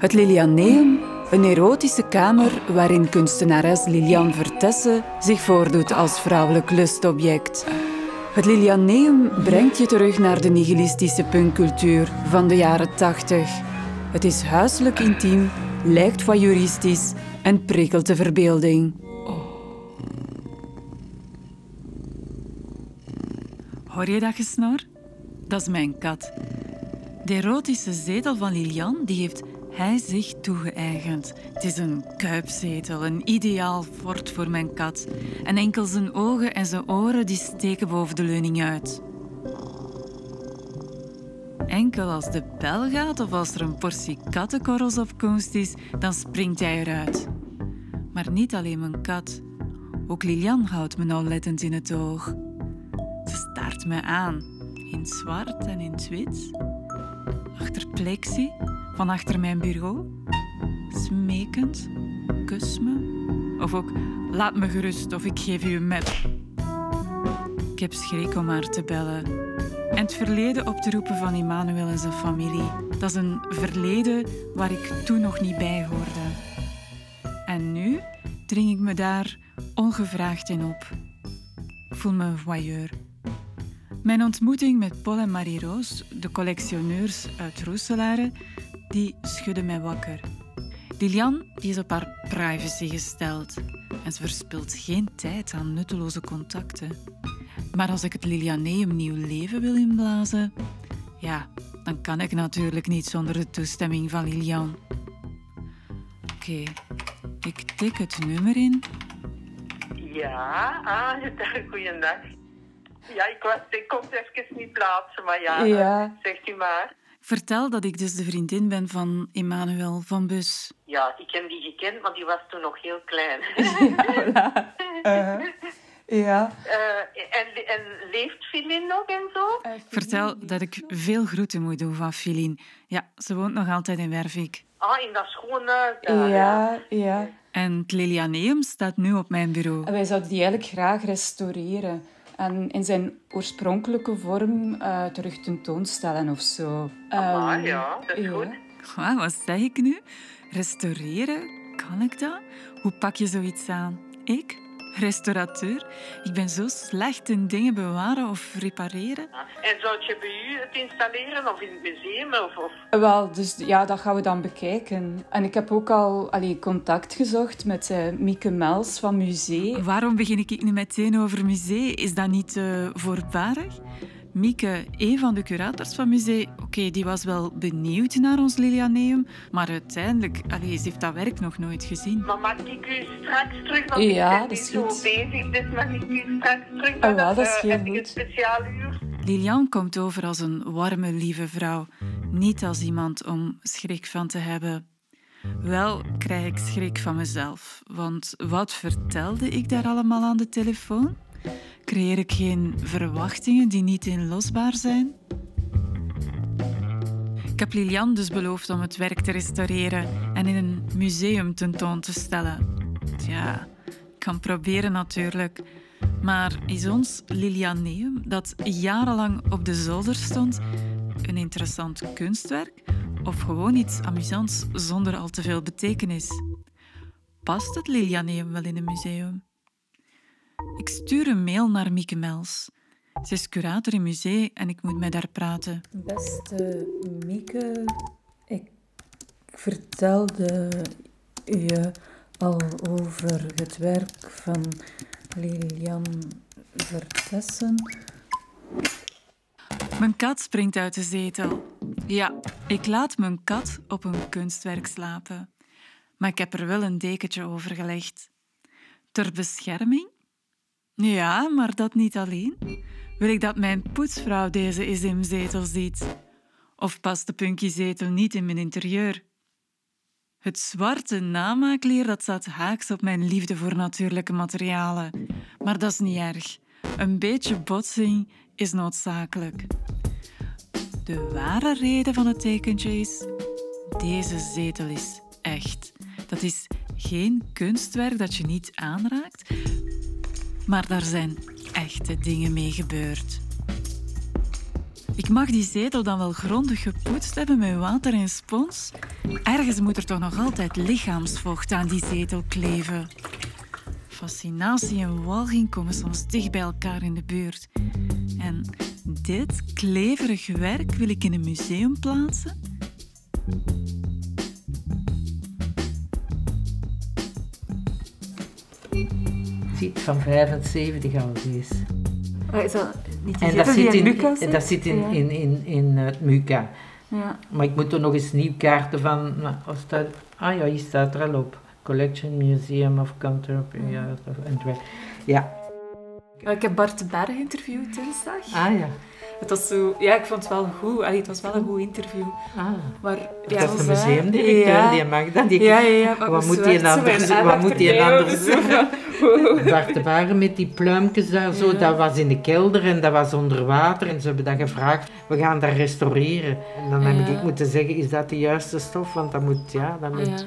Het Lilianeum, een erotische kamer waarin kunstenares Lilian Vertessen zich voordoet als vrouwelijk lustobject. Het Lilianeum brengt je terug naar de nihilistische punkcultuur van de jaren 80. Het is huiselijk intiem, lijkt voyeuristisch en prikkelt de verbeelding. Hoor je dat gesnor? Dat is mijn kat. De erotische zetel van Lilian die heeft hij zich toegeëigend. Het is een kuipzetel, een ideaal fort voor mijn kat. En enkel zijn ogen en zijn oren die steken boven de leuning uit. Enkel als de bel gaat of als er een portie kattenkorrels op komst is, dan springt hij eruit. Maar niet alleen mijn kat. Ook Lilian houdt me nauwlettend in het oog. Ze staart me aan, in zwart en in wit, achter plexi van achter mijn bureau. Smekend, kus me. Of ook, laat me gerust of ik geef u een map. Ik heb schrik om haar te bellen. En het verleden op te roepen van Immanuel en zijn familie. Dat is een verleden waar ik toen nog niet bij hoorde. En nu dring ik me daar ongevraagd in op. Ik voel me een voyeur. Mijn ontmoeting met Paul en Marie-Roos, de collectioneurs uit Roeselare, die schudde mij wakker. Lilian die is op haar privacy gesteld en ze verspilt geen tijd aan nutteloze contacten. Maar als ik het Lilianeum nieuw leven wil inblazen, ja, dan kan ik natuurlijk niet zonder de toestemming van Lilian. Oké, ik tik het nummer in. Ja, ah, goeiedag. Ja, ik, was, ik kon het even niet plaatsen, maar ja, Ja. zegt u maar. Vertel dat ik dus de vriendin ben van Emmanuel van Bus. Ja, ik heb die gekend, maar die was toen nog heel klein. Ja. Eh, en, en leeft Filin nog en zo? Vertel dat ik veel groeten moet doen van Filien. Ja, ze woont nog altijd in Wervik. Ah, in dat schone daar, Ja, ja. En het Lilianeum staat nu op mijn bureau. En wij zouden die eigenlijk graag restaureren. En in zijn oorspronkelijke vorm eh, terug tentoonstellen of zo. Ah, Ehm, ja, dat is ja. goed. Goh, wat zeg ik nu? Restaureren? Kan ik dat? Hoe pak je zoiets aan? Ik? Restaurateur? Ik ben zo slecht in dingen bewaren of repareren. En zou je bij u het installeren of in het museum? Of, of... Wel, dus ja, dat gaan we dan bekijken. En ik heb ook al allee, contact gezocht met eh, Mieke Mels van Musee. Waarom begin ik nu meteen over museum? Is dat niet eh, voorbarig? Mieke, een van de curators van museum, oké, die was wel benieuwd naar ons Lilianeum, maar uiteindelijk, allee, ze heeft dat werk nog nooit gezien. Maar mag ik u straks terug? Want Ja, ik ben dat niet is zo goed. bezig, dus mag ik u straks terug? Ah, wel, dat is Eh, heel goed. een speciaal uur? Lilian komt over als een warme, lieve vrouw, niet als iemand om schrik van te hebben. Wel krijg ik schrik van mezelf, want wat vertelde ik daar allemaal aan de telefoon? Creëer ik geen verwachtingen die niet inlosbaar zijn? Ik heb Lilian dus beloofd om het werk te restaureren en in een museum tentoon te stellen. Tja, ik kan proberen natuurlijk. Maar is ons Lilianeum, dat jarenlang op de zolder stond, een interessant kunstwerk of gewoon iets amusants zonder al te veel betekenis? Past het Lilianeum wel in een museum? Ik stuur een mail naar Mieke Mels. Ze is curator in museum en ik moet met haar praten. Beste Mieke, ik vertelde je al over het werk van Lilian Vertessen. Mijn kat springt uit de zetel. Ja, ik laat mijn kat op een kunstwerk slapen. Maar ik heb er wel een dekentje over gelegd. Ter bescherming? Ja, maar dat niet alleen. Wil ik dat mijn poetsvrouw deze ismzetel ziet? Of past de punkyzetel niet in mijn interieur? Het zwarte namaakleer dat staat haaks op mijn liefde voor natuurlijke materialen. Maar dat is niet erg. Een beetje botsing is noodzakelijk. De ware reden van het tekentje is: deze zetel is echt. Dat is geen kunstwerk dat je niet aanraakt, maar daar zijn echte dingen mee gebeurd. Ik mag die zetel dan wel grondig gepoetst hebben met water en spons. Ergens moet er toch nog altijd lichaamsvocht aan die zetel kleven. Fascinatie en walging komen soms dicht bij elkaar in de buurt. En dit kleverig werk wil ik in een museum plaatsen? Van 75 al. Maar is dat niet En dat zit in, zit? dat zit in, Ja. in, in, in het MUCA. Ja. Maar ik moet er nog eens nieuw kaarten van. nou, Of staat, ah ja, hier staat er al op. Collection Museum of Contemporary Art of Antwerp. Ja, Maar Ik heb Bart de Berg geïnterviewd dinsdag. ah ja. Het was zo, ja, ik vond het wel goed. Allee, het was wel een goed interview. Ah. Maar, ja, dat is de museumdirecteur, ja. die Magda. Die, Ja, ja, maar Wat moet die anders- wat moet die anders dus wow. Bart de Waren met die pluimpjes daar zo, Ja. dat was in de kelder en dat was onder water. En ze hebben dan gevraagd, we gaan dat restaureren. En dan heb ik moeten zeggen, is dat de juiste stof? Want dat moet, ja, dat moet...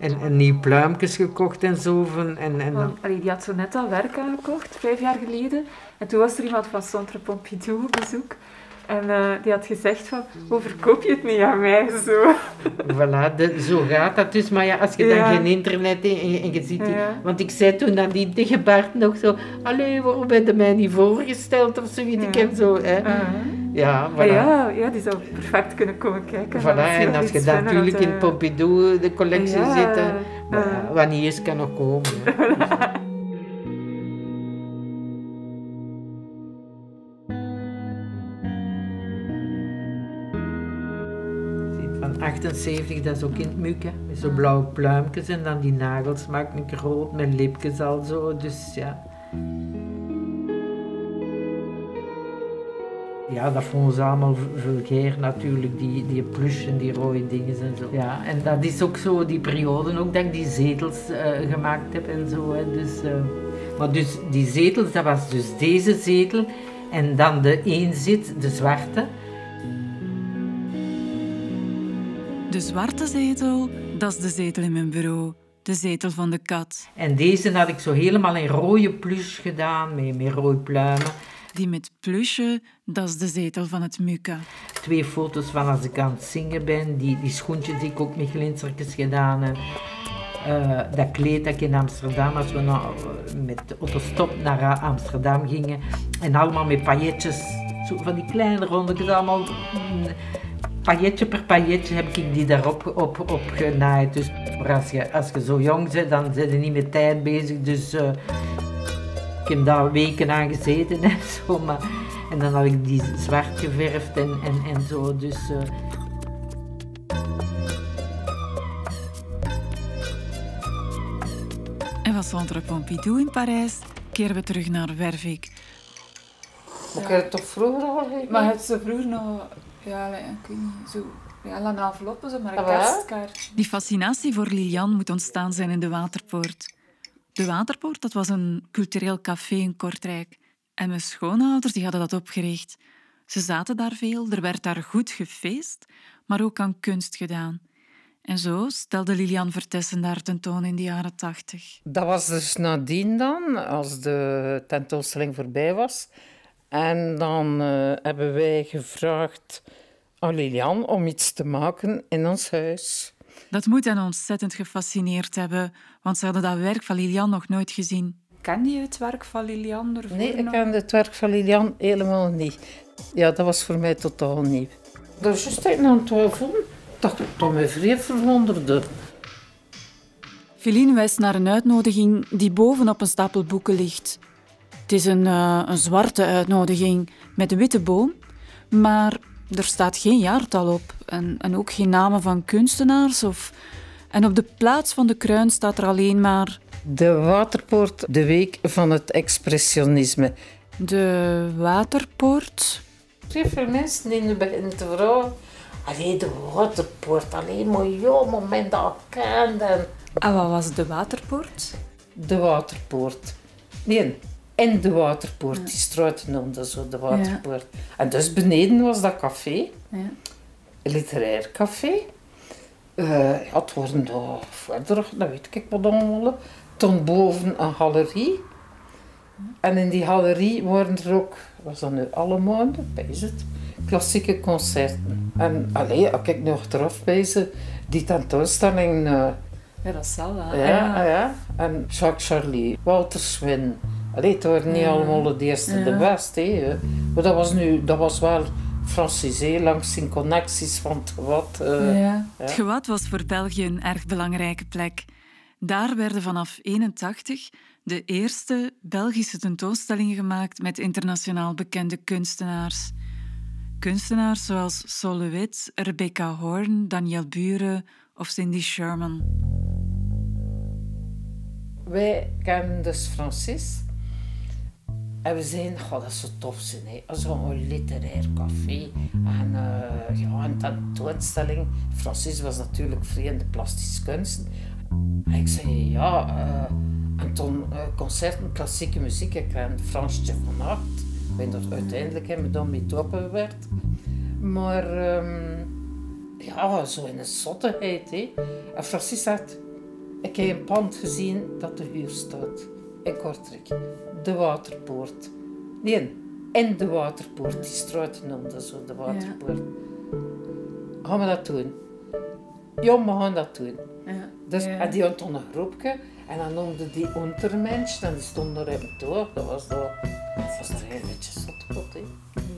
En, en nieuw pluimpjes gekocht en zo. van- En, en allee, die had zo net al werk aangekocht, vijf jaar geleden. En toen was er iemand van Centre Pompidou op bezoek. En eh, die had gezegd van, hoe verkoop je het niet aan mij? Zo. voilà, de- zo gaat dat dus. Maar ja, als je dan Ja. geen internet en, en je ziet die... Ja. Want ik zei toen aan die tegen Bart nog zo... Allee, waarom heb je mij niet voorgesteld of zoiets? Ik Ja. heb zo... Hè. Ja, voilà. Ah, ja, ja, die zou perfect kunnen komen kijken. Voilà, en als je dan vinden natuurlijk in eh, Pompidou de collectie ja, zit, hè. eh, niet is, kan nog komen. Ziet, Van 78, dat is ook in het muk, hè. Met zo blauwe pluimpjes en dan die nagels maken ik rood met lipjes al zo, dus ja. Ja, dat vonden ze allemaal vulgair natuurlijk, die, die plush en die rode dingen en zo. Ja, en dat is ook zo die periode ook dat ik die zetels eh, gemaakt heb en zo. Hè. Dus, eh, maar dus die zetels, dat was dus deze zetel en dan de één zit, de zwarte. De zwarte zetel, dat is de zetel in mijn bureau. De zetel van de kat. En deze had ik zo helemaal in rode plush gedaan, met, met rode pluimen. Die met plusje, dat is de zetel van het Muka. Twee foto's van als ik aan het zingen ben, die, die schoentjes die ik ook met glinstertjes gedaan heb. Eh, dat kleed dat ik in Amsterdam, als we nou, eh, met autostop naar A- Amsterdam gingen. En allemaal met pailletjes, zo van die kleine rondjes, allemaal mm, pailletje per pailletje heb ik die daarop op, op genaaid. Dus maar als je, als je zo jong bent, dan ben je niet met tijd bezig. Dus eh, ik heb daar weken aan gezeten en zo. Maar, en dan had ik die zwart geverfd en, en, en zo. Dus, eh, En van Centre Pompidou in Parijs keren we terug naar Wervik. Maar ik heb het toch vroeger al Maar het zo vroeger nog, ja, ik weet niet, zo, ja, lange enveloppen, maar een Ah, kerstkaart. Die fascinatie voor Lilian moet ontstaan zijn in de Waterpoort. De Waterpoort dat was een cultureel café in Kortrijk. En mijn schoonouders die hadden dat opgericht. Ze zaten daar veel, er werd daar goed gefeest, maar ook aan kunst gedaan. En zo stelde Lilian Vertessen daar tentoon in de jaren tachtig. Dat was dus nadien dan, als de tentoonstelling voorbij was. En dan eh, hebben wij gevraagd aan Lilian om iets te maken in ons huis. Dat moet hen ontzettend gefascineerd hebben, want ze hadden dat werk van Lilian nog nooit gezien. Ken je het werk van Lilian ervoor Nee, ik kende het werk van Lilian helemaal niet. Ja, dat was voor mij totaal nieuw. Dat is juist aan het twijfelen dat ik dat me vrij verwonderde. Feline wijst naar een uitnodiging die boven op een stapel boeken ligt. Het is een, eh, een zwarte uitnodiging met een witte boom, maar er staat geen jaartal op en, en ook geen namen van kunstenaars. Of... En op de plaats van de kruin staat er alleen maar De Waterpoort, de week van het expressionisme. de Waterpoort. Heel veel mensen in het begin te. Allee, de Waterpoort, alleen maar ja, moment dat ik kende. En wat was de Waterpoort? De Waterpoort. Nee, en de Waterpoort. Die straat noemde zo de Waterpoort. En dus beneden was dat café. Ja. Een literair café. Eh, ja, het waren daar verder, dat weet ik wat allemaal. Toen boven een galerie. En in die galerie waren er ook, was dat nu alle maanden, bij is het, klassieke concerten. En allee, als ik nu achteraf wijze, die tentoonstelling... eh, Ja, dat zal wel. ja, ja. En Jacques Charlie, Walter Swin. Allee, het waren niet Ja. allemaal de eerste, de beste. hè. Maar dat was nu, dat was wel Francisé langs zijn connecties van het wat. eh, Ja. Het gewad was voor België een erg belangrijke plek. Daar werden vanaf 81 de eerste Belgische tentoonstellingen gemaakt met internationaal bekende kunstenaars. Kunstenaars zoals Sol Rebecca Horn, Daniel Buren of Cindy Sherman. Wij kennen dus Francis. En we zeiden, god, dat zou tof zijn. Hè. Zo'n literair café. En eh, ja, een tentoonstelling. Francis was natuurlijk vrij in de plastische kunsten. En ik zei, ja, eh, en toen eh, concerten, klassieke muziek. Ik ken Fransje van Aert. Ik ben er uiteindelijk we dan mee toegewerkt. Maar ehm, ja, zo in een zottigheid. Hè. En Francis zegt, ik heb een pand gezien dat te huur staat in Kortrijk. De Waterpoort. Nee, in de Waterpoort. Die straat noemde zo de Waterpoort. Gaan we dat doen? Ja, we gaan dat doen. Ja. Dus en die had toen een groepje en dan noemde die Untermensch en die stond er even door. Dat was dat, dat was er een beetje zotkot, hè.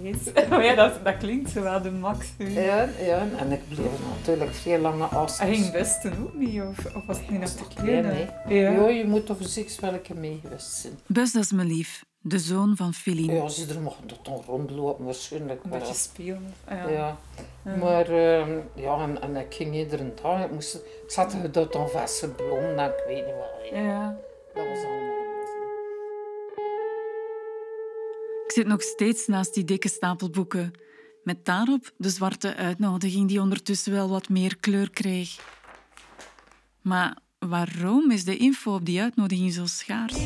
Yes. Oh ja, dat, dat klinkt zo wel de max. Ja, ja, en ik bleef natuurlijk veel lange afstand. Hij ging besten ook niet, of, of was het niet nog te klein, klein? hè. Ja. Ja, je moet toch zeker welke mee geweest zijn. Bus, dat is mijn lief, de zoon van Philin. Ja, ze er mochten dat dan rondlopen waarschijnlijk. Een maar beetje spelen. Ja. Ja. Maar ehm, ja, en, en ik ging iedere dag, ik, moest, ik zat er dat dan vaste bloemen en ik weet niet wat. hè. Ja. Dat was allemaal zit nog steeds naast die dikke stapel boeken. Met daarop de zwarte uitnodiging die ondertussen wel wat meer kleur kreeg. Maar waarom is de info op die uitnodiging zo schaars?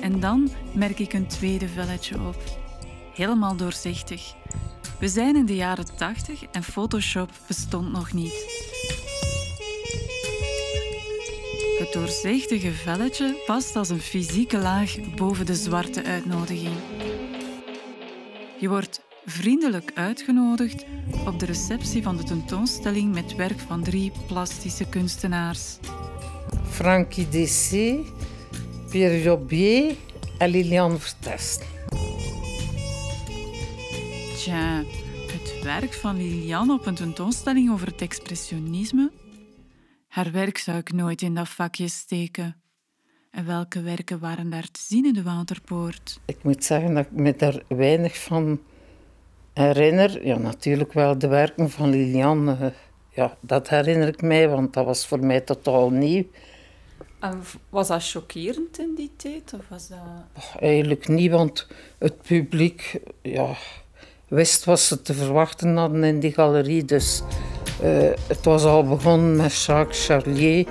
En dan merk ik een tweede velletje op. Helemaal doorzichtig. We zijn in de jaren 80 en Photoshop bestond nog niet. Het doorzichtige velletje past als een fysieke laag boven de zwarte uitnodiging. Je wordt vriendelijk uitgenodigd op de receptie van de tentoonstelling met werk van drie plastische kunstenaars. Frankie Dessé, Pierre Jobier en Liliane Vertesten. Tja, het werk van Liliane op een tentoonstelling over het expressionisme? Haar werk zou ik nooit in dat vakje steken. En welke werken waren daar te zien in de Waterpoort? Ik moet zeggen dat ik me daar weinig van herinner. Ja, natuurlijk wel de werken van Liliane. Ja, dat herinner ik mij, want dat was voor mij totaal nieuw. En was dat chockerend in die tijd? Of was dat... Eigenlijk niet, want het publiek ja, wist wat ze te verwachten hadden in die galerie. Dus eh, het was al begonnen met Jacques Charlier.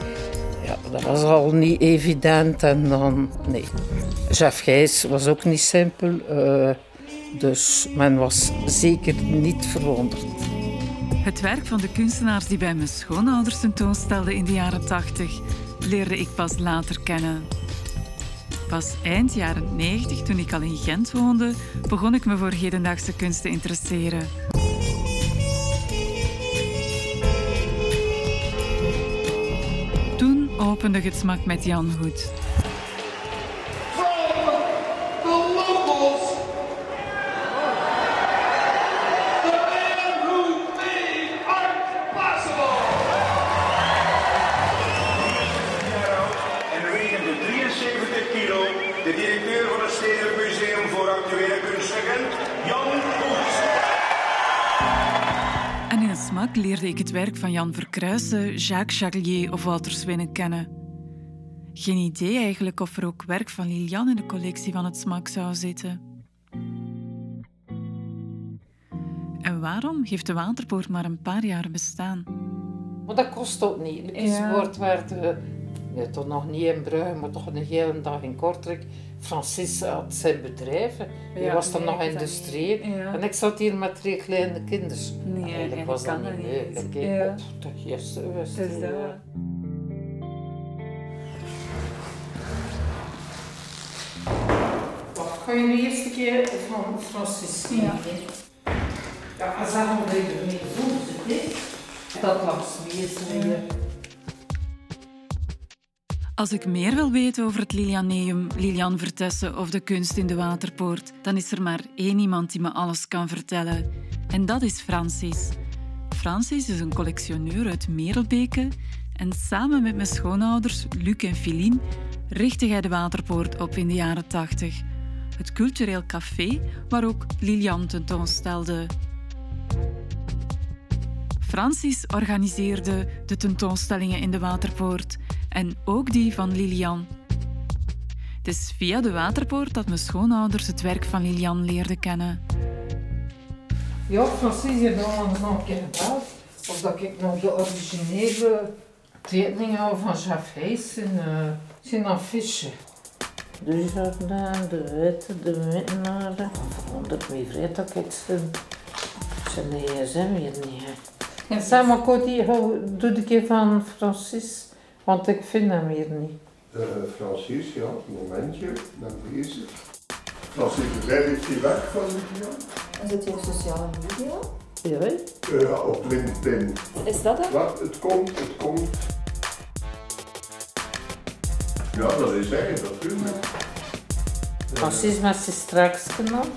Ja, dat was al niet evident. En dan, nee. Jeff Gijs was ook niet simpel. eh, dus men was zeker niet verwonderd. Het werk van de kunstenaars die bij mijn schoonouders tentoonstelden in de jaren 80 leerde ik pas later kennen. Pas eind jaren 90, toen ik al in Gent woonde, begon ik me voor hedendaagse kunst te interesseren. Toen opende het smak met Jan Hoed. Jan. En in het smak leerde ik het werk van Jan Verkruijsen, Jacques Charlier of Walter Swinnen kennen. Geen idee eigenlijk of er ook werk van Lilian in de collectie van het smak zou zitten. En waarom heeft de Waterpoort maar een paar jaar bestaan? Maar dat kost ook niet. Het Ja. woord werd eh, nee, toch nog niet in Brugge, maar toch een hele dag in Kortrijk. Francis had zijn bedrijf. Hij Ja, was dan nee, nog ik industrieel. Ja. En ik zat hier met drie kleine kinderen. Nee, Eigenlijk eigenlijk was dat kan niet mogelijk. Ja. Op de eerste wist Dus dat... ja. Ga je de eerste keer van Francis ja. Ja, als dat nog even mee zit, dat laat meer Als ik meer wil weten over het Lilianeum, Lilian Vertessen of de kunst in de Waterpoort, dan is er maar één iemand die me alles kan vertellen. En dat is Francis. Francis is een collectioneur uit Merelbeke en samen met mijn schoonouders Luc en Philine richtte hij de Waterpoort op in de jaren 80. Het cultureel café waar ook Lilian tentoonstelde. Francis organiseerde de tentoonstellingen in de Waterpoort en ook die van Lilian. Het is via de Waterpoort dat mijn schoonouders het werk van Lilian leerden kennen. Ja, Francis heeft al nog een keer gebeld. Of dat ik nog de originele tekeningen van Jaffees in uh, zijn affiche. De Jardin, de Witte, de Wittenaren. Dat ik me vreet dat ik zijn, zijn gsm hier niet heb. En samen Cody, doe ik keer van Francis, want ik vind hem hier niet. Uh, Francis, ja, momentje, dan deze. Francis, waar heeft hij weg van? En zit je op sociale media? Ja, uh, op LinkedIn. Is dat het? Wat? Het komt, het komt. Ja, dat is hij, natuurlijk. Francis met zijn straks genomen.